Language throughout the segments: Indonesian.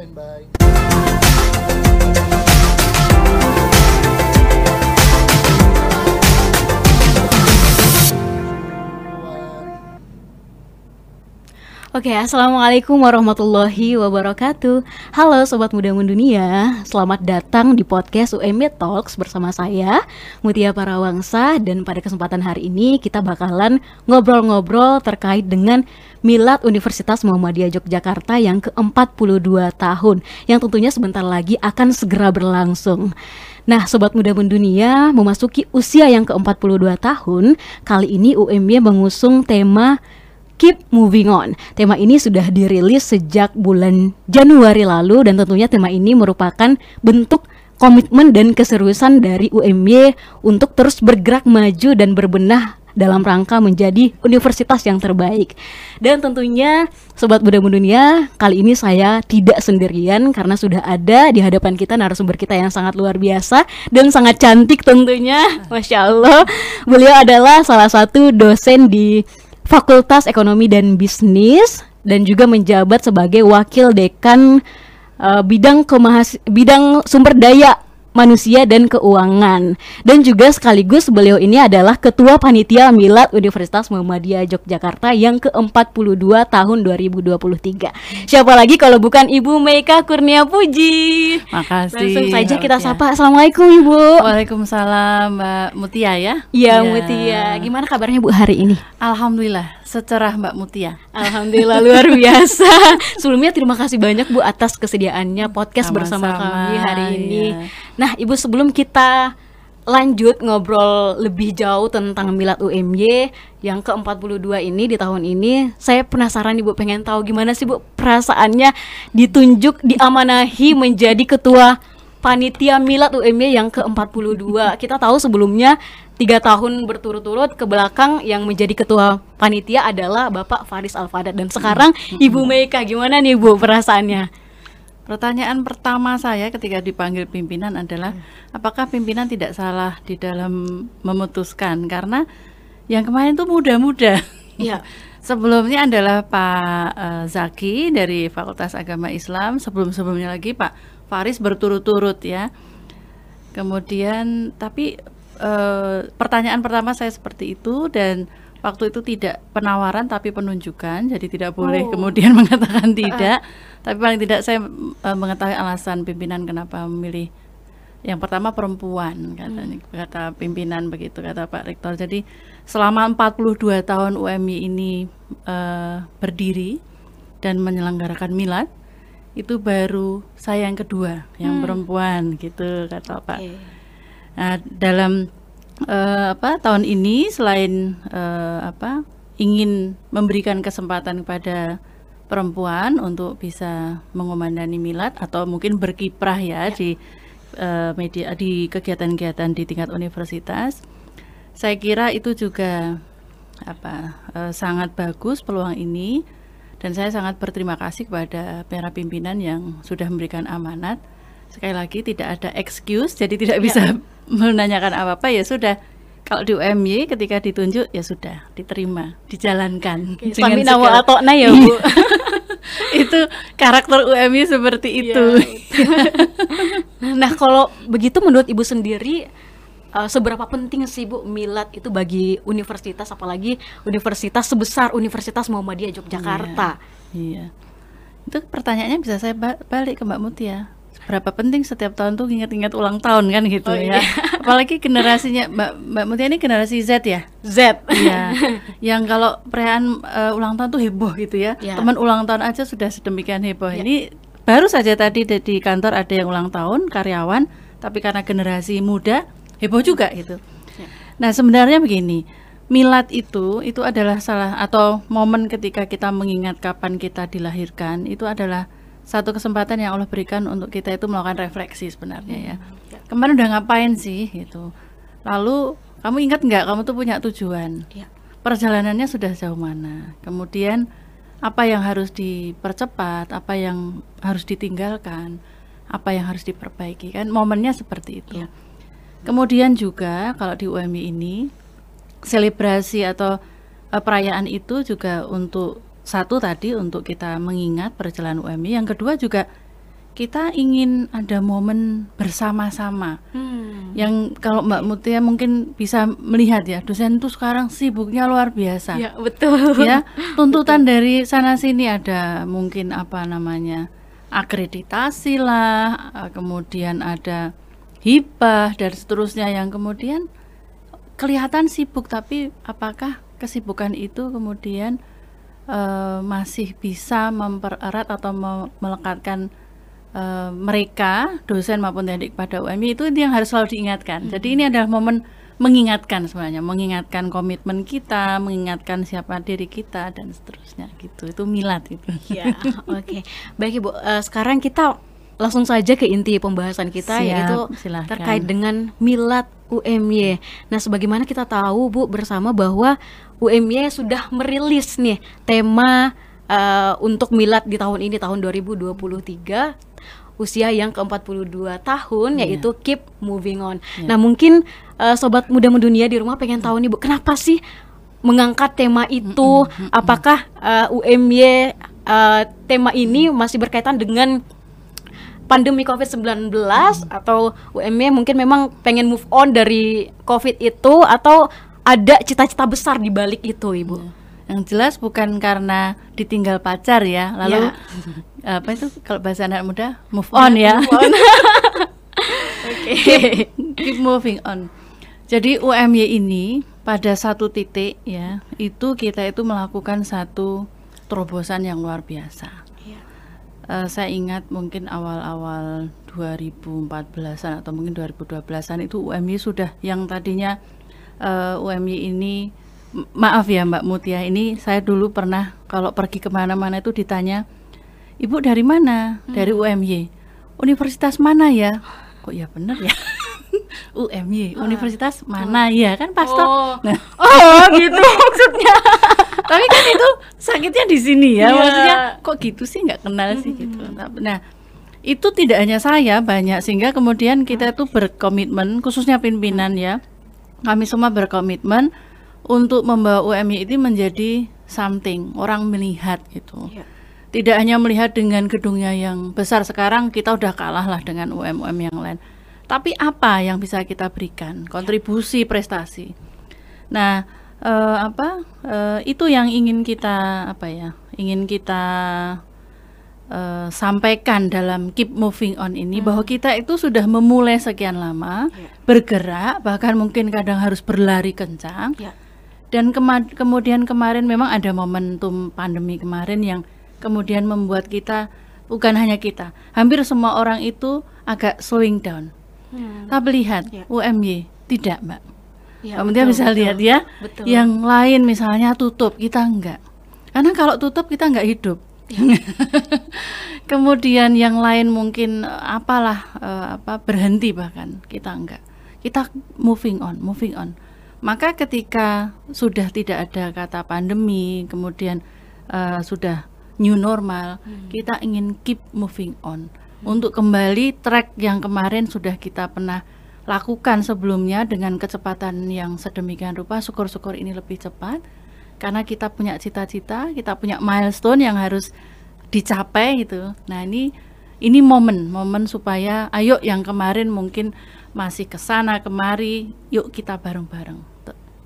standby. Oke, assalamualaikum warahmatullahi wabarakatuh. Halo sobat muda mendunia, selamat datang di podcast UMB Talks bersama saya Mutia Parawangsa dan pada kesempatan hari ini kita bakalan ngobrol-ngobrol terkait dengan Milad Universitas Muhammadiyah Yogyakarta yang ke-42 tahun yang tentunya sebentar lagi akan segera berlangsung. Nah, sobat muda mendunia memasuki usia yang ke-42 tahun, kali ini UMY mengusung tema Keep Moving On. Tema ini sudah dirilis sejak bulan Januari lalu dan tentunya tema ini merupakan bentuk komitmen dan keseriusan dari UMY untuk terus bergerak maju dan berbenah dalam rangka menjadi universitas yang terbaik. Dan tentunya sobat muda dunia, kali ini saya tidak sendirian karena sudah ada di hadapan kita narasumber kita yang sangat luar biasa dan sangat cantik tentunya. Masya Allah, beliau adalah salah satu dosen di Fakultas Ekonomi dan Bisnis dan juga menjabat sebagai wakil dekan uh, bidang bidang sumber daya manusia dan keuangan dan juga sekaligus beliau ini adalah ketua panitia Milad Universitas Muhammadiyah Yogyakarta yang ke-42 tahun 2023. Siapa lagi kalau bukan Ibu Meika Kurnia Puji. Makasih. Langsung saja kita sapa. Assalamualaikum Ibu. Waalaikumsalam Mbak Mutia ya. Iya ya. Mutia. Gimana kabarnya Bu hari ini? Alhamdulillah secerah Mbak Mutia. Alhamdulillah luar biasa. Sebelumnya terima kasih banyak Bu atas kesediaannya podcast Sama-sama, bersama kami hari ini. Ya. Nah, Ibu sebelum kita lanjut ngobrol lebih jauh tentang Milad UMY yang ke-42 ini di tahun ini, saya penasaran Ibu pengen tahu gimana sih Bu perasaannya ditunjuk diamanahi menjadi ketua panitia Milad UMY yang ke-42. Kita tahu sebelumnya tiga tahun berturut-turut ke belakang yang menjadi ketua panitia adalah Bapak Faris Alfadat dan sekarang Ibu Meika gimana nih Bu perasaannya? Pertanyaan pertama saya ketika dipanggil pimpinan adalah hmm. apakah pimpinan tidak salah di dalam memutuskan karena yang kemarin itu muda-muda. Iya. Sebelumnya adalah Pak uh, Zaki dari Fakultas Agama Islam, sebelum-sebelumnya lagi Pak Faris berturut-turut ya. Kemudian tapi uh, pertanyaan pertama saya seperti itu dan waktu itu tidak penawaran tapi penunjukan jadi tidak boleh oh. kemudian mengatakan tidak tapi paling tidak saya uh, mengetahui alasan pimpinan kenapa memilih yang pertama perempuan kata hmm. kata pimpinan begitu kata Pak Rektor jadi selama 42 tahun UMI ini uh, berdiri dan menyelenggarakan milad itu baru saya yang kedua yang hmm. perempuan gitu kata Pak nah dalam uh, apa tahun ini selain uh, apa ingin memberikan kesempatan kepada perempuan untuk bisa mengumandani milad atau mungkin berkiprah ya, ya. di uh, media di kegiatan-kegiatan di tingkat universitas. Saya kira itu juga apa uh, sangat bagus peluang ini dan saya sangat berterima kasih kepada para pimpinan yang sudah memberikan amanat. Sekali lagi tidak ada excuse jadi tidak ya. bisa menanyakan apa-apa ya sudah. Kalau di UMY ketika ditunjuk ya sudah diterima dijalankan. Oke, dengan segala... atau nah ya bu. Itu karakter UMY seperti iya, itu. Ya. nah kalau begitu menurut ibu sendiri uh, seberapa penting sih bu milad itu bagi universitas apalagi universitas sebesar Universitas Muhammadiyah Yogyakarta? Iya, iya. itu pertanyaannya bisa saya balik ke Mbak Mutia berapa penting setiap tahun tuh ingat-ingat ulang tahun kan gitu oh, ya. Iya. Apalagi generasinya Mbak Mbak Mutia ini generasi Z ya. Z. Ya. yang kalau perayaan uh, ulang tahun tuh heboh gitu ya. ya. Teman ulang tahun aja sudah sedemikian heboh. Ya. Ini baru saja tadi di, di kantor ada yang ulang tahun karyawan, tapi karena generasi muda heboh juga gitu. Ya. Nah, sebenarnya begini. Milad itu itu adalah salah atau momen ketika kita mengingat kapan kita dilahirkan itu adalah satu kesempatan yang Allah berikan untuk kita itu melakukan refleksi sebenarnya ya. ya. Kemarin udah ngapain sih gitu. Lalu kamu ingat nggak kamu tuh punya tujuan? Ya. Perjalanannya sudah jauh mana? Kemudian apa yang harus dipercepat, apa yang harus ditinggalkan, apa yang harus diperbaiki kan momennya seperti itu. Ya. Kemudian juga kalau di UMI ini selebrasi atau uh, perayaan itu juga untuk satu tadi untuk kita mengingat perjalanan UMI, yang kedua juga kita ingin ada momen bersama-sama. Hmm. Yang kalau Mbak Mutia mungkin bisa melihat ya, dosen itu sekarang sibuknya luar biasa. Ya, betul. Ya, tuntutan dari sana sini ada mungkin apa namanya? akreditasi lah, eh, kemudian ada hibah dan seterusnya yang kemudian kelihatan sibuk tapi apakah kesibukan itu kemudian uh, masih bisa mempererat atau me melekatkan uh, mereka dosen maupun adik pada UMI itu yang harus selalu diingatkan. Hmm. Jadi ini adalah momen mengingatkan sebenarnya, mengingatkan komitmen kita, mengingatkan siapa diri kita dan seterusnya gitu. Itu milad itu. Ya, oke. Okay. Baik Ibu, uh, sekarang kita langsung saja ke inti pembahasan kita Siap, yaitu silahkan. terkait dengan milad UMY. Nah, sebagaimana kita tahu Bu bersama bahwa UMY sudah merilis nih tema uh, untuk milad di tahun ini tahun 2023 usia yang ke-42 tahun yeah. yaitu keep moving on. Yeah. Nah, mungkin uh, sobat muda mendunia di rumah pengen tahu nih Bu, kenapa sih mengangkat tema itu? Mm -mm, mm Apakah uh, eh, UMY uh, tema ini masih berkaitan dengan pandemi COVID-19 atau UMY mungkin memang pengen move on dari COVID itu atau ada cita-cita besar di balik itu, Ibu? Yeah yang jelas bukan karena ditinggal pacar ya lalu ya. apa itu kalau bahasa anak muda move on ya, ya. okay. keep, keep moving on jadi UMY ini pada satu titik ya itu kita itu melakukan satu terobosan yang luar biasa ya. Uh, saya ingat mungkin awal-awal 2014an atau mungkin 2012an itu UMY sudah yang tadinya uh, eh, UMY ini maaf ya Mbak Mutia ini saya dulu pernah kalau pergi ke mana-mana itu ditanya ibu dari mana? Hmm. dari UMY universitas mana ya? Kok ya bener ya UMY ah. universitas mana ya kan pastor oh. nah oh gitu maksudnya tapi kan itu sakitnya di sini ya yeah. maksudnya kok gitu sih nggak kenal sih gitu nah itu tidak hanya saya banyak sehingga kemudian kita itu berkomitmen khususnya pimpinan ya kami semua berkomitmen untuk membawa UMY ini menjadi something orang melihat gitu. Ya. Tidak hanya melihat dengan gedungnya yang besar sekarang kita udah kalah lah dengan UMM yang lain. Tapi apa yang bisa kita berikan? Kontribusi prestasi. Nah, eh, apa eh, itu yang ingin kita apa ya? Ingin kita eh, sampaikan dalam keep moving on ini hmm. bahwa kita itu sudah memulai sekian lama ya. bergerak bahkan mungkin kadang harus berlari kencang. Ya dan kema kemudian kemarin memang ada momentum pandemi kemarin yang kemudian membuat kita bukan hanya kita, hampir semua orang itu agak slowing down. Hmm. Tapi lihat ya. UMY tidak, Mbak. Ya, Kemudian bisa betul. lihat ya, betul. yang lain misalnya tutup, kita enggak. Karena kalau tutup kita enggak hidup. Ya. Kemudian yang lain mungkin eh, apalah uh, apa berhenti bahkan kita enggak. Kita moving on, moving on maka ketika sudah tidak ada kata pandemi, kemudian uh, sudah new normal, hmm. kita ingin keep moving on. Untuk kembali track yang kemarin sudah kita pernah lakukan sebelumnya dengan kecepatan yang sedemikian rupa. Syukur-syukur ini lebih cepat karena kita punya cita-cita, kita punya milestone yang harus dicapai gitu. Nah ini ini momen, momen supaya ayo yang kemarin mungkin masih ke sana kemari, yuk kita bareng-bareng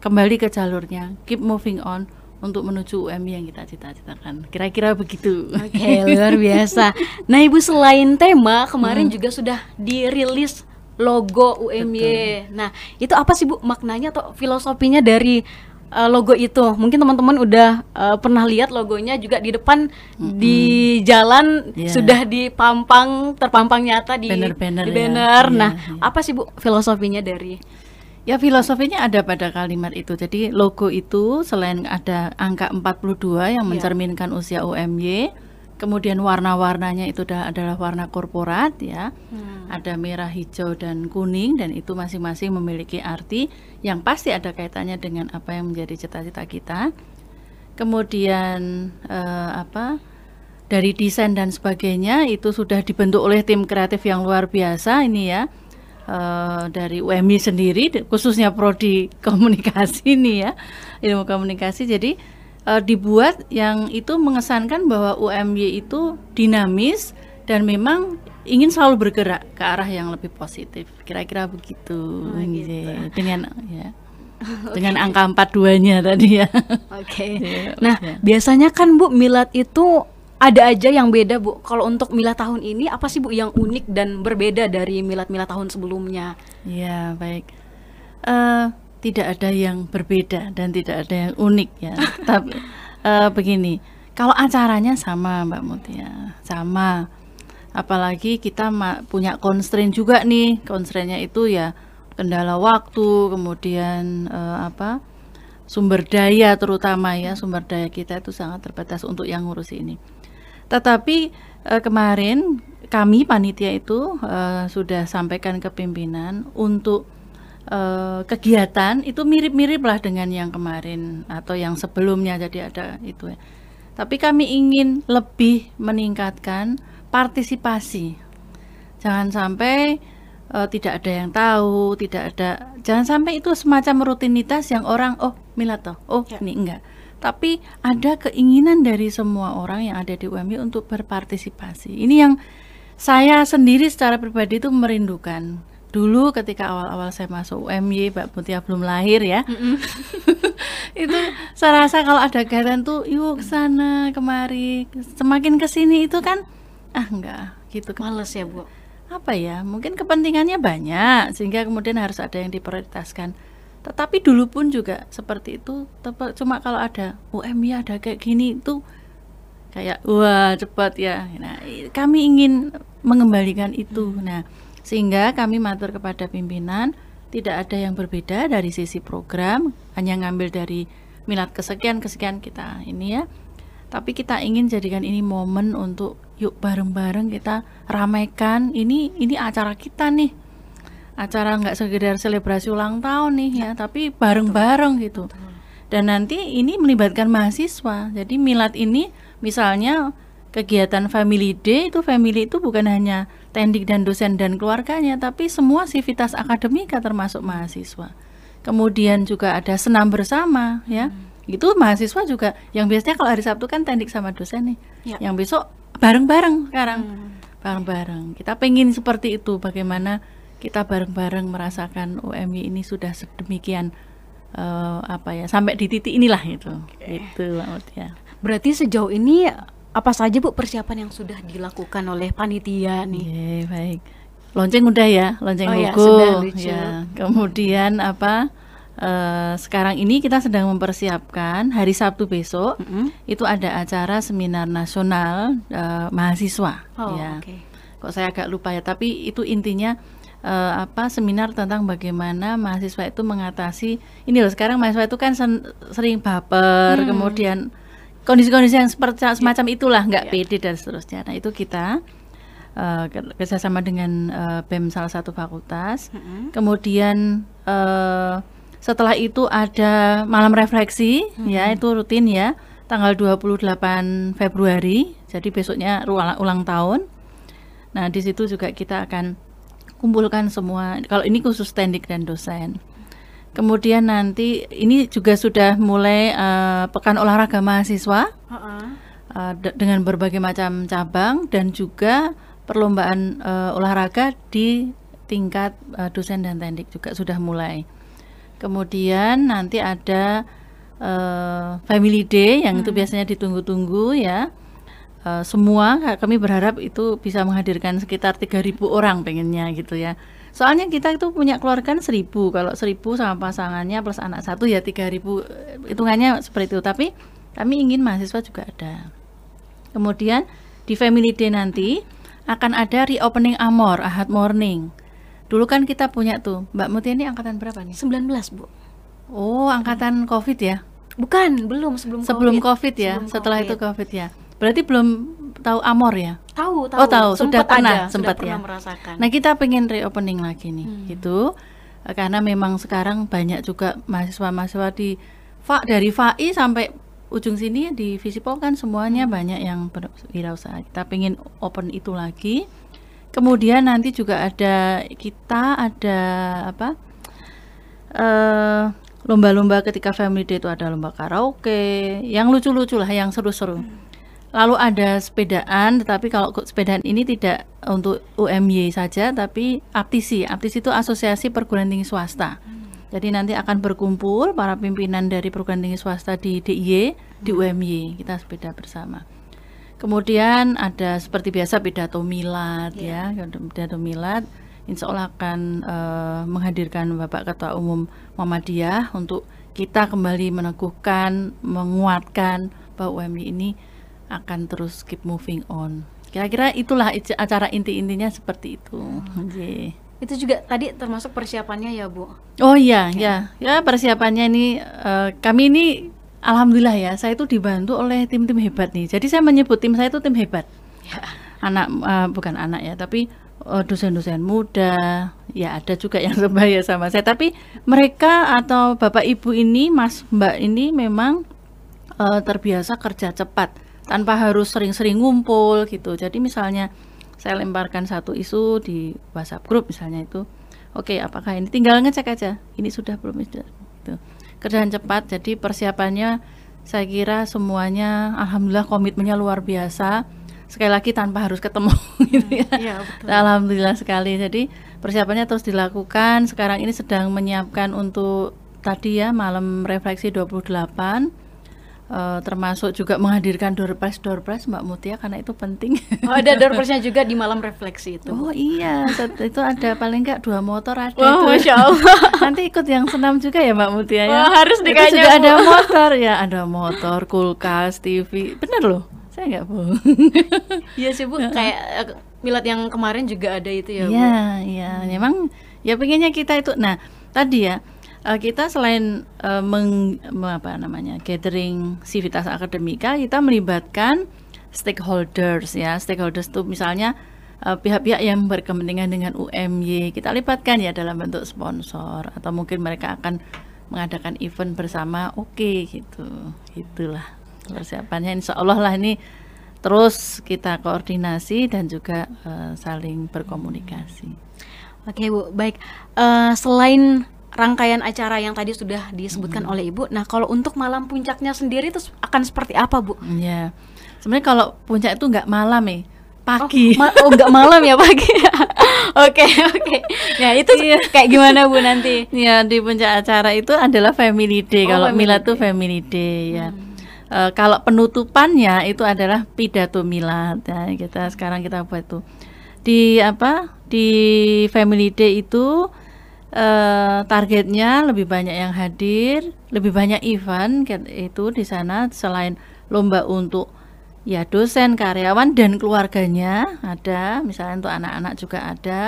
kembali ke jalurnya, keep moving on untuk menuju UMI yang kita cita-citakan. Kira-kira begitu. Oke, okay, luar biasa. Nah, Ibu selain tema, kemarin hmm. juga sudah dirilis logo UMY. Betul. Nah, itu apa sih Bu maknanya atau filosofinya dari uh, logo itu? Mungkin teman-teman udah uh, pernah lihat logonya juga di depan hmm. di jalan yeah. sudah dipampang terpampang nyata di banner-banner. Di banner. Ya. Nah, yeah. apa sih Bu filosofinya dari Ya filosofinya ada pada kalimat itu. Jadi logo itu selain ada angka 42 yang iya. mencerminkan ya. usia UMY, kemudian warna-warnanya itu adalah warna korporat ya. Hmm. Ada merah, hijau dan kuning dan itu masing-masing memiliki arti yang pasti ada kaitannya dengan apa yang menjadi cita-cita kita. Kemudian eh, apa? Dari desain dan sebagainya itu sudah dibentuk oleh tim kreatif yang luar biasa ini ya uh, dari UMI sendiri khususnya prodi komunikasi ini ya ilmu komunikasi jadi uh, dibuat yang itu mengesankan bahwa UMY itu dinamis dan memang ingin selalu bergerak ke arah yang lebih positif. Kira-kira begitu. Oh, gitu. Dengan ya. Dengan angka 42-nya tadi ya. Oke. Iya, Nah, iya. biasanya kan Bu milad itu ada aja yang beda Bu. Kalau untuk milad tahun ini apa sih Bu yang unik dan berbeda dari milad-milad tahun sebelumnya? Ya, baik. Eh, tidak ada yang berbeda dan tidak ada yang unik ya. Tapi eh, begini, kalau acaranya sama Mbak Mutia, sama. Apalagi kita punya constraint juga nih. Constraintnya itu ya kendala waktu, kemudian eh, apa? sumber daya terutama ya, sumber daya kita itu sangat terbatas untuk yang ngurus ini. Tetapi eh, kemarin kami panitia itu eh, sudah sampaikan ke pimpinan untuk eh, kegiatan itu mirip-mirip lah dengan yang kemarin atau yang sebelumnya jadi ada itu ya. Tapi kami ingin lebih meningkatkan partisipasi. Jangan sampai eh, tidak ada yang tahu, tidak ada jangan sampai itu semacam rutinitas yang orang oh milad toh, oh Ya. ini enggak. Tapi ada keinginan dari semua orang yang ada di UMY untuk berpartisipasi. Ini yang saya sendiri secara pribadi itu merindukan. Dulu ketika awal-awal saya masuk UMY, Mbak Mutia belum lahir ya. itu saya rasa kalau ada kegiatan tuh yuk ke sana kemari. Semakin ke sini itu kan ah enggak gitu Males ya Bu. apa ya mungkin kepentingannya banyak sehingga kemudian harus ada yang diprioritaskan tetapi dulu pun juga seperti itu. Cuma kalau ada UMY ada kayak gini itu kayak wah cepat ya. Nah kami ingin mengembalikan itu. Nah sehingga kami matur kepada pimpinan tidak ada yang berbeda dari sisi program hanya ngambil dari minat kesekian kesekian kita ini ya. Tapi kita ingin jadikan ini momen untuk yuk bareng-bareng kita ramaikan. Ini ini acara kita nih acara nggak sekedar selebrasi ulang tahun nih ya tapi bareng-bareng gitu. Dan nanti ini melibatkan mahasiswa. Jadi milad ini misalnya kegiatan family day itu family itu bukan hanya tendik dan dosen dan keluarganya tapi semua sivitas akademika termasuk mahasiswa. Kemudian juga ada senam bersama ya. Itu mahasiswa juga yang biasanya kalau hari Sabtu kan tendik sama dosen nih. Ya. yang besok bareng-bareng sekarang. Hmm. bareng-bareng. Kita pengen seperti itu bagaimana kita bareng-bareng merasakan UMI ini sudah sedemikian eh, apa ya sampai di titik inilah itu itu Mbak Mutia. Berarti sejauh ini apa saja Bu persiapan yang sudah dilakukan oleh panitia nih? Iya, baik. Lonceng udah ya, lonceng Oh ya, sudah lucu. ya. Kemudian apa? eh, sekarang ini kita sedang mempersiapkan hari Sabtu besok Mm-mm. itu ada acara seminar nasional eh, mahasiswa. Oh, ya. oke. Kok saya agak lupa ya, tapi itu intinya eh, apa seminar tentang bagaimana mahasiswa itu mengatasi ini loh sekarang mahasiswa itu kan sen- sering baper, Hmm. kemudian kondisi-kondisi yang seperti semacam itulah nggak Ya. pede dan seterusnya. Nah itu kita ke- kerjasama dengan eh, bem salah satu fakultas. Mm-mm. Kemudian eh, setelah itu ada malam refleksi ya itu rutin ya tanggal 28 Februari. Jadi besoknya ulang, ulang tahun. Nah, di situ juga kita akan kumpulkan semua kalau ini khusus tendik dan dosen. Kemudian nanti ini juga sudah mulai eh, pekan olahraga mahasiswa Heeh. uh, de- dengan berbagai macam cabang dan juga perlombaan uh, olahraga di tingkat uh, dosen dan tendik juga sudah mulai. Kemudian nanti ada uh, family day yang itu biasanya ditunggu-tunggu ya. Uh, semua ka- kami berharap itu bisa menghadirkan sekitar 3.000 orang pengennya gitu ya. Soalnya kita itu punya keluarga kan 1.000 kalau 1.000 sama pasangannya plus anak satu ya 3.000 eh, hitungannya seperti itu. Tapi kami ingin mahasiswa juga ada. Kemudian di Family Day nanti akan ada reopening Amor Ahad Morning. Dulu kan kita punya tuh, Mbak Mutia ini angkatan berapa nih? 19 Bu. Oh, angkatan Covid ya? Bukan, belum sebelum Sebelum Covid. Covid ya, Sebelum setelah Covid. itu Covid ya. Berarti belum tahu Amor ya? Tahu, tahu. Oh, tahu. Sudah Sempet pernah, ada, sempat sudah pernah ya. merasakan. Nah, kita pengen reopening lagi nih, Hmm. gitu. Karena memang sekarang banyak juga mahasiswa-mahasiswa di FA dari FAI sampai ujung sini di Visipol kan semuanya banyak yang berwirausaha. Kita pengen open itu lagi. Kemudian nanti juga ada kita ada apa? eh lomba-lomba ketika family day itu ada lomba karaoke, yang lucu-lucu lah, yang seru-seru. Lalu ada sepedaan, tetapi kalau sepedaan ini tidak untuk UMY saja, tapi APTISI. APTISI itu Asosiasi Perguruan Tinggi Swasta. Jadi nanti akan berkumpul para pimpinan dari perguruan tinggi swasta di DIY, di UMY, kita sepeda bersama. Kemudian ada seperti biasa pidato milad ya, pidato milad. Insya Allah akan eh, menghadirkan Bapak Ketua Umum Muhammadiyah untuk kita kembali meneguhkan, menguatkan bahwa UMY ini akan terus keep moving on. Kira-kira itulah acara inti-intinya seperti itu. Oke. Itu juga tadi termasuk persiapannya ya, Bu. Oh iya, ya, ya persiapannya ini eh, kami ini alhamdulillah ya, saya itu dibantu oleh tim-tim hebat nih. Jadi saya menyebut tim saya itu tim hebat. Anak eh, bukan anak ya, tapi eh, dosen-dosen muda, ya ada juga yang sebaya sama saya. Tapi mereka atau bapak ibu ini, mas mbak ini memang eh, terbiasa kerja cepat tanpa harus sering-sering ngumpul gitu. Jadi misalnya saya lemparkan satu isu di WhatsApp grup misalnya itu, oke apakah ini tinggal ngecek aja, ini sudah belum gitu. Kerjaan cepat, jadi persiapannya saya kira semuanya alhamdulillah komitmennya luar biasa. Sekali lagi tanpa harus ketemu gitu ya. Iya, betul. Alhamdulillah sekali. Jadi persiapannya terus dilakukan. Sekarang ini sedang menyiapkan untuk tadi ya malam refleksi 28 eh, termasuk juga menghadirkan door prize door prize Mbak Mutia karena itu penting. Oh, ada door prize-nya juga di malam refleksi itu. Oh iya, itu ada paling enggak dua motor ada Wah, itu. Masya Allah. Nanti ikut yang senam juga ya Mbak Mutia ya. Wah, harus Itu juga Bu. ada motor ya, ada motor, kulkas, TV. Bener loh, saya nggak bohong. Iya sih, Bu. Kayak eh, milad yang kemarin juga ada itu ya, Bu. Iya, iya, memang ya pengennya kita itu. Nah, tadi ya eh, kita selain eh, meng, me- apa namanya gathering civitas akademika, kita melibatkan stakeholders ya. Stakeholders itu misalnya eh, pihak-pihak yang berkepentingan dengan UMY kita libatkan ya dalam bentuk sponsor atau mungkin mereka akan mengadakan event bersama. Oke, gitu, itulah persiapannya. Insya Allah lah ini terus kita koordinasi dan juga eh, saling berkomunikasi. Oke Bu, baik. Eh, selain rangkaian acara yang tadi sudah disebutkan oleh Ibu, nah kalau untuk malam puncaknya sendiri itu akan seperti apa Bu? Ya, sebenarnya kalau puncak itu nggak malam ya, pagi. Ma- oh nggak malam ya pagi? Oke oke. Nah itu Iya. kayak gimana Bu nanti? Ya di puncak acara itu adalah family day. Oh, kalau day. tuh family day ya. Eh, kalau penutupannya itu adalah pidato milad. Ya, kita sekarang kita buat itu di apa di family day itu eh, targetnya lebih banyak yang hadir, lebih banyak event itu di sana selain lomba untuk ya dosen, karyawan dan keluarganya ada, misalnya untuk anak-anak juga ada.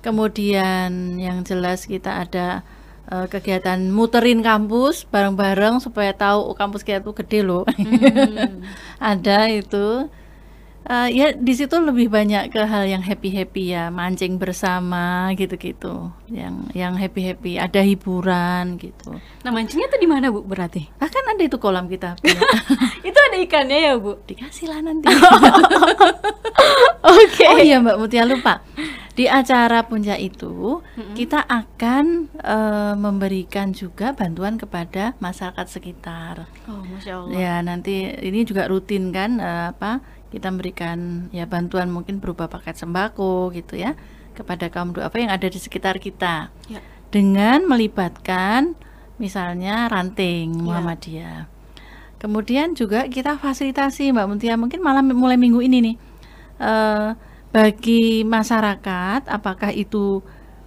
Kemudian yang jelas kita ada eh, kegiatan muterin kampus bareng-bareng supaya tahu oh, kampus kita tuh gede loh. ada itu. Eh, ya di situ lebih banyak ke hal yang happy happy ya mancing bersama gitu-gitu yang yang happy happy ada hiburan gitu Nah mancingnya tuh di mana Bu berarti? bahkan ada itu kolam kita itu ada ikannya ya Bu? dikasih lah nanti Oke. oh iya Mbak Mutia lupa di acara puncak itu kita akan eh, memberikan juga bantuan kepada masyarakat sekitar Oh masya Allah. Ya, nanti ini juga rutin kan eh, apa? Kita memberikan ya bantuan mungkin berupa paket sembako gitu ya kepada kaum duafa yang ada di sekitar kita. Ya. Dengan melibatkan misalnya ranting Ya. Muhammadiyah. Kemudian juga kita fasilitasi Mbak Muntia mungkin malam mulai minggu ini nih eh, bagi masyarakat apakah itu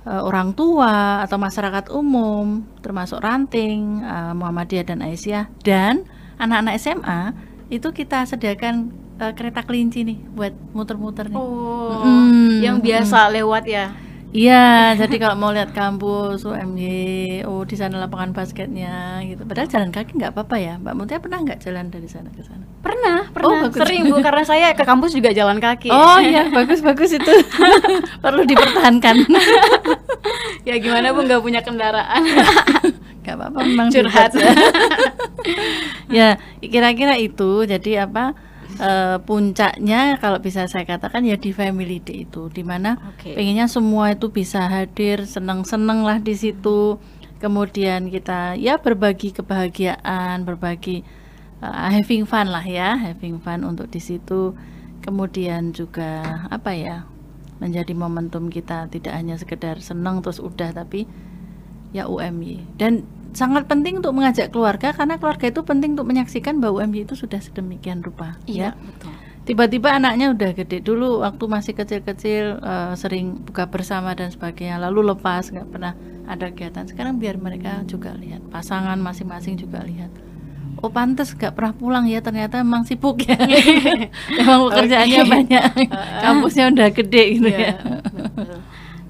eh, orang tua atau masyarakat umum termasuk ranting eh, Muhammadiyah dan Aisyah dan anak-anak SMA itu kita sediakan eh, kereta kelinci nih buat muter-muter nih. Oh, Mm-mm. yang biasa lewat ya. Iya, jadi kalau mau lihat kampus UMY, oh di sana lapangan basketnya gitu. Padahal jalan kaki nggak apa-apa ya, Mbak Mutia pernah nggak jalan dari sana ke sana? Pernah, pernah. bagus. Sering Bu, karena saya ke kampus juga jalan kaki. Oh iya, bagus-bagus itu perlu dipertahankan. ya gimana Bu nggak punya kendaraan? Gak apa-apa, memang Curhat. ya, kira-kira itu. Jadi apa? Eh, puncaknya kalau bisa saya katakan ya di family day itu, di mana Oke. pengennya semua itu bisa hadir, seneng-seneng lah di situ. Kemudian kita ya berbagi kebahagiaan, berbagi uh, having fun lah ya, having fun untuk di situ. Kemudian juga apa ya? menjadi momentum kita tidak hanya sekedar senang terus udah tapi ya UMY dan sangat penting untuk mengajak keluarga karena keluarga itu penting untuk menyaksikan bahwa UMY itu sudah sedemikian rupa Iya, ya. betul. tiba-tiba anaknya udah gede dulu waktu masih kecil-kecil eh, sering buka bersama dan sebagainya lalu lepas nggak pernah ada kegiatan. Sekarang biar mereka juga lihat pasangan masing-masing juga lihat. Oh pantas nggak pernah pulang ya ternyata emang sibuk ya. Emang pekerjaannya Oke. banyak. Kampusnya udah gede gitu Iya, ya. betul.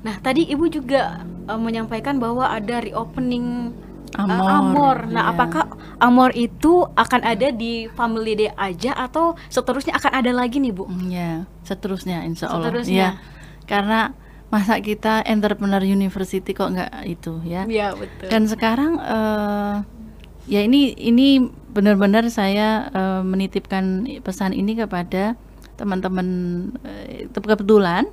Nah, tadi Ibu juga eh, menyampaikan bahwa ada reopening Amor, Amor. Nah, iya. apakah Amor itu akan ada di Family Day aja atau seterusnya akan ada lagi nih, Bu? ya seterusnya insya Allah Seterusnya. ya karena masa kita entrepreneur university kok nggak itu ya Iya, betul. Dan sekarang eh, ya ini ini benar-benar saya eh, menitipkan pesan ini kepada teman-teman itu kebetulan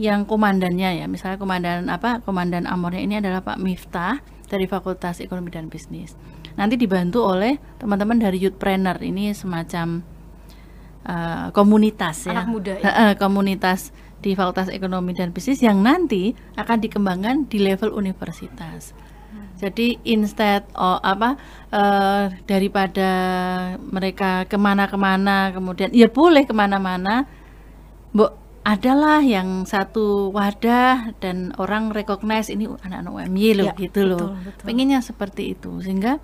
yang komandannya ya, misalnya komandan apa? Komandan Amornya ini adalah Pak Miftah dari Fakultas Ekonomi dan Bisnis. Nanti dibantu oleh teman-teman dari Youthpreneur. Ini semacam eh, komunitas ya. Anak muda ya? Komunitas di Fakultas Ekonomi dan Bisnis yang nanti akan dikembangkan di level universitas. Jadi instead oh, apa eh, daripada mereka ke mana-kemana kemudian ya boleh ke mana-mana, adalah yang satu wadah dan orang recognize ini anak-anak UMY loh Ya, gitu loh. betul. Pengennya seperti itu sehingga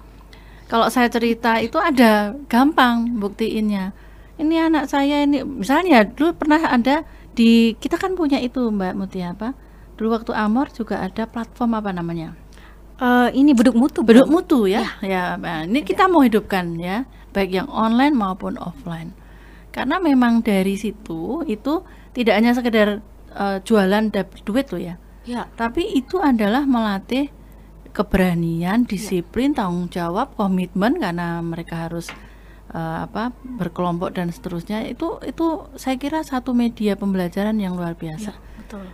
kalau saya cerita itu ada gampang buktiinnya. Ini anak saya ini misalnya dulu pernah ada di kita kan punya itu Mbak Mutia apa? Dulu waktu Amor juga ada platform apa namanya? Eh, ini beduk mutu. Beduk mutu ya. Ya, nah, ini kita mau hidupkan ya, baik yang online maupun offline. Karena memang dari situ itu tidak hanya sekedar eh, jualan dapat duit loh ya. Ya. Tapi itu adalah melatih keberanian, disiplin, tanggung jawab, komitmen karena mereka harus eh, apa berkelompok dan seterusnya. Itu itu saya kira satu media pembelajaran yang luar biasa. Betul.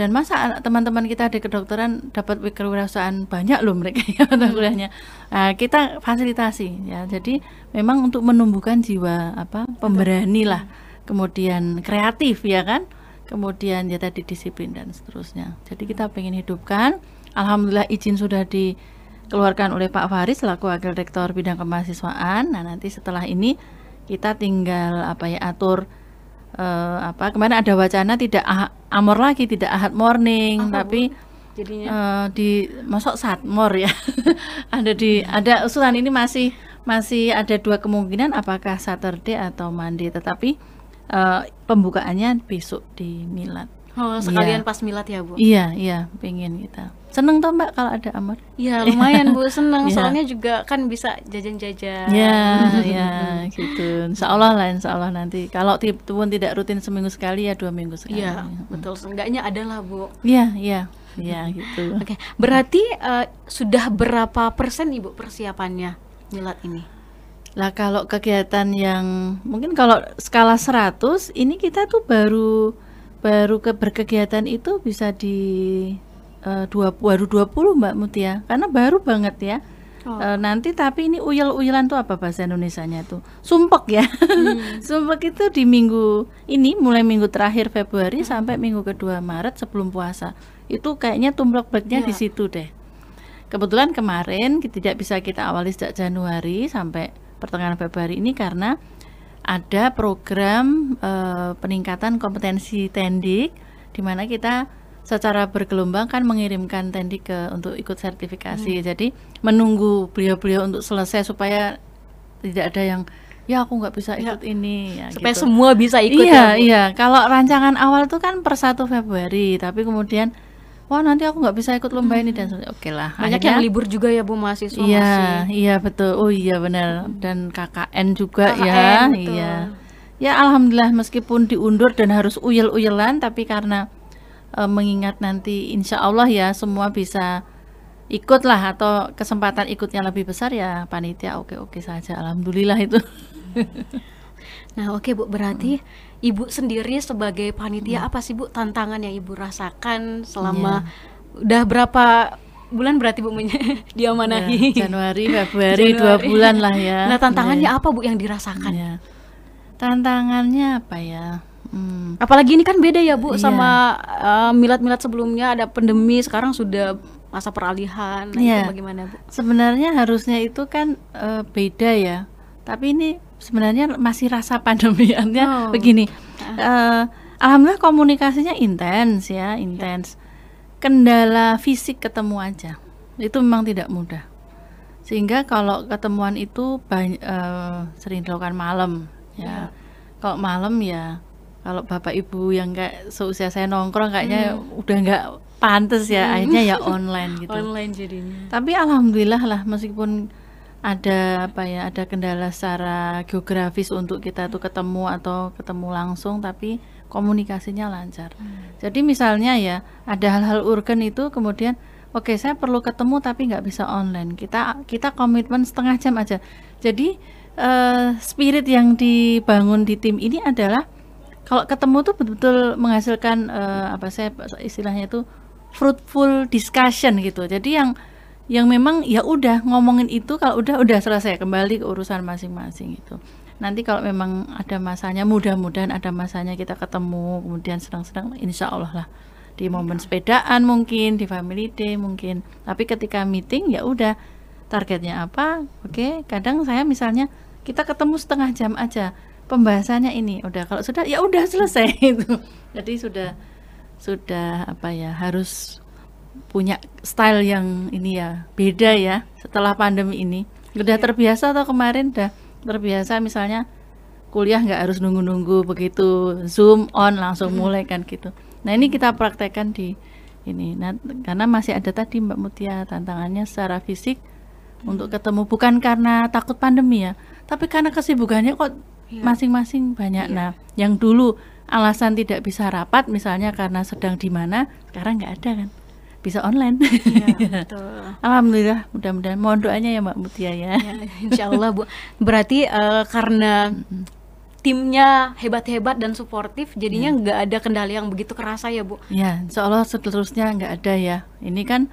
Dan masa teman-teman kita di kedokteran dapat kewirausahaan banyak loh mereka ya mata kuliahnya. Nah, kita fasilitasi ya. Jadi memang untuk menumbuhkan jiwa apa pemberani lah, kemudian kreatif ya kan, kemudian ya tadi disiplin dan seterusnya. Jadi kita pengen hidupkan. Alhamdulillah izin sudah dikeluarkan oleh Pak Faris selaku wakil rektor bidang kemahasiswaan. Nah nanti setelah ini kita tinggal apa ya atur eh, apa kemarin ada wacana tidak ah- amor lagi tidak ahad morning tapi Jadinya eh, di masuk satmor ya ada di ada usulan ini masih masih ada dua kemungkinan apakah Saturday atau Monday tetapi eh, pembukaannya besok di Milad oh, sekalian Iya. pas milad ya, Bu. iya iya pengen kita seneng toh mbak kalau ada amor Iya, lumayan Bu, seneng. Iya. Soalnya juga kan bisa jajan-jajan. Ya, ya, gitu. Insya Allah lah, insya Allah nanti. Kalau pun tidak rutin seminggu sekali ya dua minggu sekali. Iya, betul. Seenggaknya adalah, Bu. Iya, iya, iya gitu. Oke, berarti eh, sudah berapa persen Ibu persiapannya milad ini? Lah kalau kegiatan yang mungkin kalau skala 100 ini kita tuh baru baru ke berkegiatan itu bisa di eh, dua baru 20 Mbak Mutia karena baru banget ya. Oh. Eh, nanti tapi ini uyel-uyelan tuh apa bahasa Indonesianya tuh? Sumpek ya. Sumpek itu di minggu ini mulai minggu terakhir Februari sampai minggu kedua Maret sebelum puasa. Itu kayaknya tumplek baliknya di Ya. situ deh. Kebetulan kemarin kita tidak bisa kita awali sejak Januari sampai pertengahan Februari ini karena ada program eh, peningkatan kompetensi tendik di mana kita secara bergelombang kan mengirimkan tendik ke untuk ikut sertifikasi. Jadi menunggu beliau-beliau untuk selesai supaya tidak ada yang ya aku nggak bisa Ya. ikut ini ya Supaya gitu. semua bisa ikut ya, iya Bu. iya kalau rancangan awal tuh kan per 1 Februari tapi kemudian wah nanti aku nggak bisa ikut lomba ini dan sebagainya. oke lah Banyak akhirnya- yang libur juga ya Bu mahasiswa Iya, masih. iya betul. Oh iya benar. Dan KKN juga KKN, ya. betul. Iya. Ya alhamdulillah meskipun diundur dan harus uyel-uyelan tapi karena eh, mengingat nanti insya Allah ya semua bisa ikut lah atau kesempatan ikutnya lebih besar ya panitia oke-oke saja. Alhamdulillah itu. Nah, oke Bu, berarti Ibu sendiri sebagai Hmm. panitia apa sih Bu tantangan yang Ibu rasakan selama Iya. udah berapa bulan berarti Bu diamanahi? Ya, Januari, Februari, dua bulan lah ya. Nah, tantangannya Iya. apa Bu yang dirasakan? Ya. Tantangannya apa ya? Hmm. Apalagi ini kan beda ya Bu Iya. sama eh, milad-milad sebelumnya ada pandemi, sekarang sudah masa peralihan. Nah, Iya. itu bagaimana Bu? Sebenarnya harusnya itu kan eh, beda ya. Tapi ini sebenarnya masih rasa pandemiannya Oh. begini. Eh, alhamdulillah komunikasinya intens ya, intens. Kendala fisik ketemu aja. Itu memang tidak mudah. Sehingga kalau ketemuan itu banyak sering dilakukan malam ya. Kalau malam ya kalau bapak ibu yang kayak seusia saya nongkrong kayaknya udah nggak pantas ya akhirnya ya online gitu. Online jadinya. Tapi alhamdulillah lah meskipun ada apa ya ada kendala secara geografis untuk kita tuh ketemu atau ketemu langsung tapi komunikasinya lancar. Jadi misalnya ya ada hal-hal urgen itu kemudian oke saya perlu ketemu tapi nggak bisa online. Kita kita komitmen setengah jam aja. Jadi eh, spirit yang dibangun di tim ini adalah kalau ketemu tuh betul-betul menghasilkan eh, apa saya istilahnya itu fruitful discussion gitu. Jadi yang yang memang ya udah ngomongin itu kalau udah udah selesai kembali ke urusan masing-masing itu. Nanti kalau memang ada masanya mudah-mudahan ada masanya kita ketemu kemudian senang-senang insya Allah lah di momen sepedaan mungkin di family day mungkin. Tapi ketika meeting ya udah targetnya apa? Oke, kadang saya misalnya kita ketemu setengah jam aja pembahasannya ini udah kalau sudah ya udah selesai itu. Jadi sudah sudah apa ya harus punya style yang ini ya beda ya setelah pandemi ini. Udah terbiasa atau kemarin udah terbiasa misalnya kuliah nggak harus nunggu-nunggu begitu zoom on langsung mulai kan gitu. Nah ini kita praktekkan di ini. Nah, karena masih ada tadi Mbak Mutia tantangannya secara fisik untuk ketemu bukan karena takut pandemi ya tapi karena kesibukannya kok Iya. masing-masing banyak. Nah yang dulu alasan tidak bisa rapat misalnya karena sedang di mana sekarang nggak ada kan bisa online Iya, betul. Alhamdulillah, mudah-mudahan mohon doanya ya Mbak Mutia ya. Ya, insya Allah Bu. Berarti eh, karena timnya hebat-hebat dan suportif, jadinya nggak ada kendala yang begitu kerasa ya Bu. Ya, insya Allah seterusnya nggak ada ya. Ini kan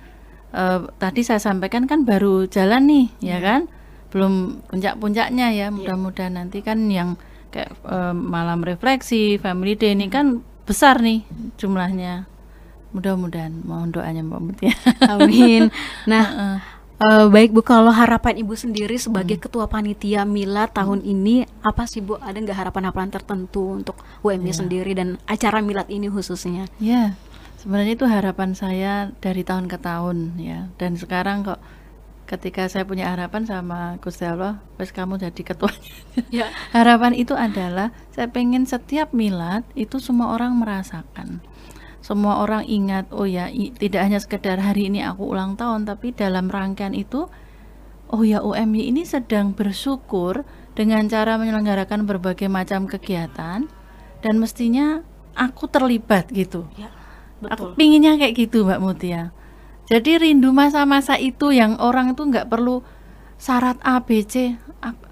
eh, tadi saya sampaikan kan baru jalan nih, ya kan? Belum puncak-puncaknya ya. Mudah-mudahan nanti kan yang kayak eh, malam refleksi, family day ini kan besar nih jumlahnya. Mudah-mudahan mohon doanya Mbak Mutia. Amin. Nah, eh, baik Bu, kalau harapan Ibu sendiri sebagai ketua panitia Mila tahun ini apa sih Bu? Ada nggak harapan-harapan tertentu untuk UMY sendiri dan acara Milad ini khususnya? Ya, sebenarnya itu harapan saya dari tahun ke tahun ya. Dan sekarang kok ketika saya punya harapan sama Gusti Allah, wes kamu jadi ketuanya. Ya. harapan itu adalah saya pengen setiap milad itu semua orang merasakan. Semua orang ingat, oh ya, tidak hanya sekedar hari ini aku ulang tahun, tapi dalam rangkaian itu oh ya UMY ini sedang bersyukur dengan cara menyelenggarakan berbagai macam kegiatan dan mestinya aku terlibat gitu. Ya, Aku pinginnya kayak gitu Mbak Mutia. Jadi rindu masa-masa itu yang orang itu nggak perlu syarat A, B, C, ak-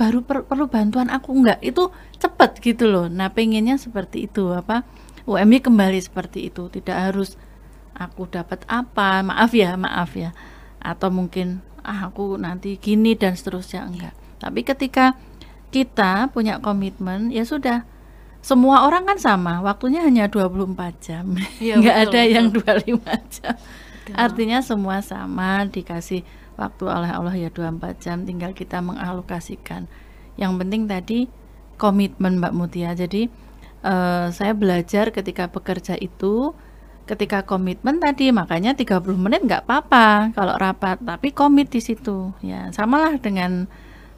baru per- perlu bantuan aku nggak itu cepet gitu loh. Nah pengennya seperti itu apa UMY kembali seperti itu. Tidak harus aku dapat apa. Maaf ya maaf ya. Atau mungkin ah aku nanti gini dan seterusnya. Enggak. Tapi ketika kita punya komitmen ya sudah. Semua orang kan sama. Waktunya hanya 24 jam. Iya, nggak betul, ada yang betul. 25 jam. Artinya semua sama. Dikasih waktu oleh Allah ya 24 jam. Tinggal kita mengalokasikan. Yang penting tadi komitmen Mbak Mutia. Jadi eh, saya belajar ketika bekerja itu ketika komitmen tadi makanya 30 menit nggak apa-apa kalau rapat tapi komit di situ ya samalah dengan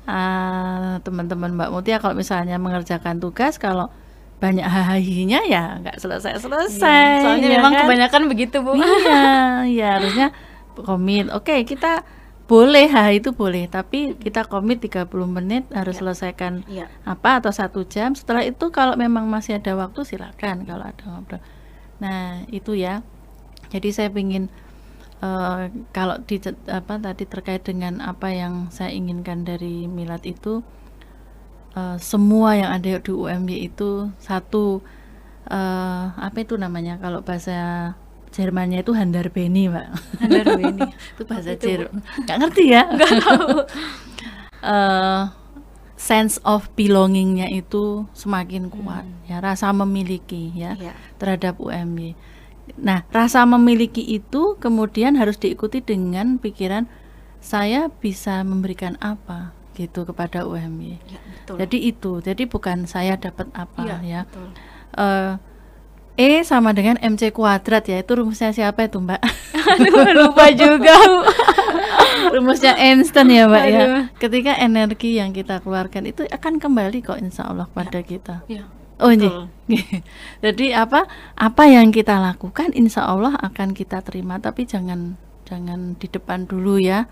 eh, teman-teman Mbak Mutia kalau misalnya mengerjakan tugas kalau banyak hahihinya ya nggak selesai-selesai Soalnya ya memang kan? kebanyakan begitu Bu. iya ya harusnya komit oke kita boleh ha itu boleh tapi kita komit 30 menit harus selesaikan Iya. apa atau satu jam. Setelah itu kalau memang masih ada waktu silakan kalau ada ngobrol. Nah itu ya. Jadi saya ingin eh, kalau di apa tadi terkait dengan apa yang saya inginkan dari milad itu eh, semua yang ada di UMY itu satu eh, apa itu namanya kalau bahasa Jermannya itu Handarbeni, Mbak. Handarbeni. itu bahasa? Jerman. Nggak ngerti ya? Nggak tahu. sense of belongingnya itu semakin kuat ya rasa memiliki ya Iya. terhadap UMY. Nah, rasa memiliki itu kemudian harus diikuti dengan pikiran saya bisa memberikan apa gitu kepada UMY. Ya, betul. Jadi itu, jadi bukan saya dapat apa Iya, ya. betul. Eh, E sama dengan MC kuadrat ya, itu rumusnya siapa itu Mbak? Aduh, lupa juga. rumusnya Einstein ya Mbak ya. Aduh. Ketika energi yang kita keluarkan itu akan kembali kok insya Allah pada kita. ya. Oh. Betul. Jadi apa apa yang kita lakukan insya Allah akan kita terima tapi jangan jangan di depan dulu ya.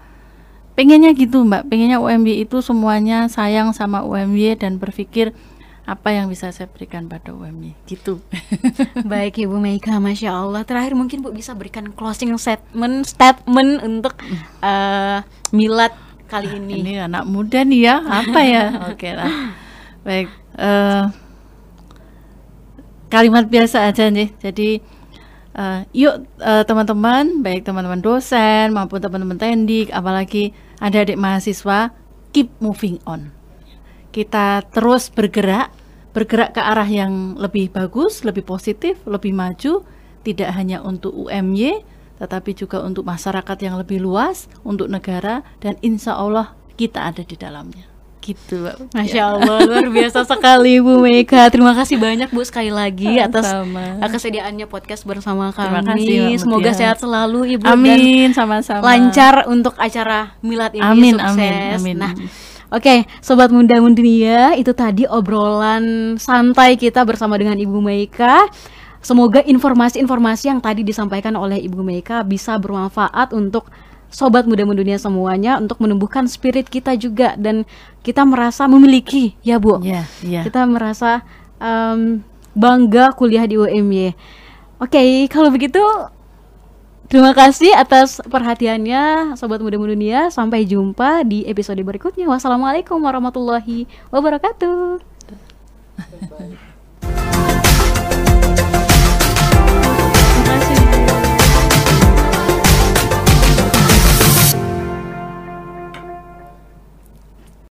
Pengennya gitu Mbak, pengennya UMY itu semuanya sayang sama UMY dan berpikir apa yang bisa saya berikan pada UMY gitu. Baik Ibu Meika, Masya Allah Terakhir mungkin Bu bisa berikan closing statement Statement untuk eh, milad kali ini Ini anak muda nih ya, apa ya? Oke lah. Baik, eh, kalimat biasa aja nih. Jadi eh, yuk eh, teman-teman, baik teman-teman dosen maupun teman-teman tendik, apalagi adik-adik mahasiswa, keep moving on. Kita terus bergerak, bergerak ke arah yang lebih bagus, lebih positif, lebih maju, tidak hanya untuk UMY, tetapi juga untuk masyarakat yang lebih luas, untuk negara, dan insya Allah kita ada di dalamnya. Gitu, Mbak. Masya Allah, luar biasa sekali Bu Meika Terima kasih banyak Bu sekali lagi atas eh, kesediaannya podcast bersama Terima kami kasih, Mbak Semoga Mutia. sehat selalu Ibu dan Amin, sama-sama. lancar untuk acara milad ini Amin, sukses. amin, amin. Nah, oke, sobat muda dunia, itu tadi obrolan santai kita bersama dengan Ibu Meika. Semoga informasi-informasi yang tadi disampaikan oleh Ibu Meika bisa bermanfaat untuk sobat muda dunia semuanya untuk menumbuhkan spirit kita juga dan kita merasa memiliki ya Bu. Ya, ya. Kita merasa em, bangga kuliah di UMY. Oke, kalau begitu terima kasih atas perhatiannya sobat muda dunia. Sampai jumpa di episode berikutnya. Wassalamualaikum warahmatullahi wabarakatuh.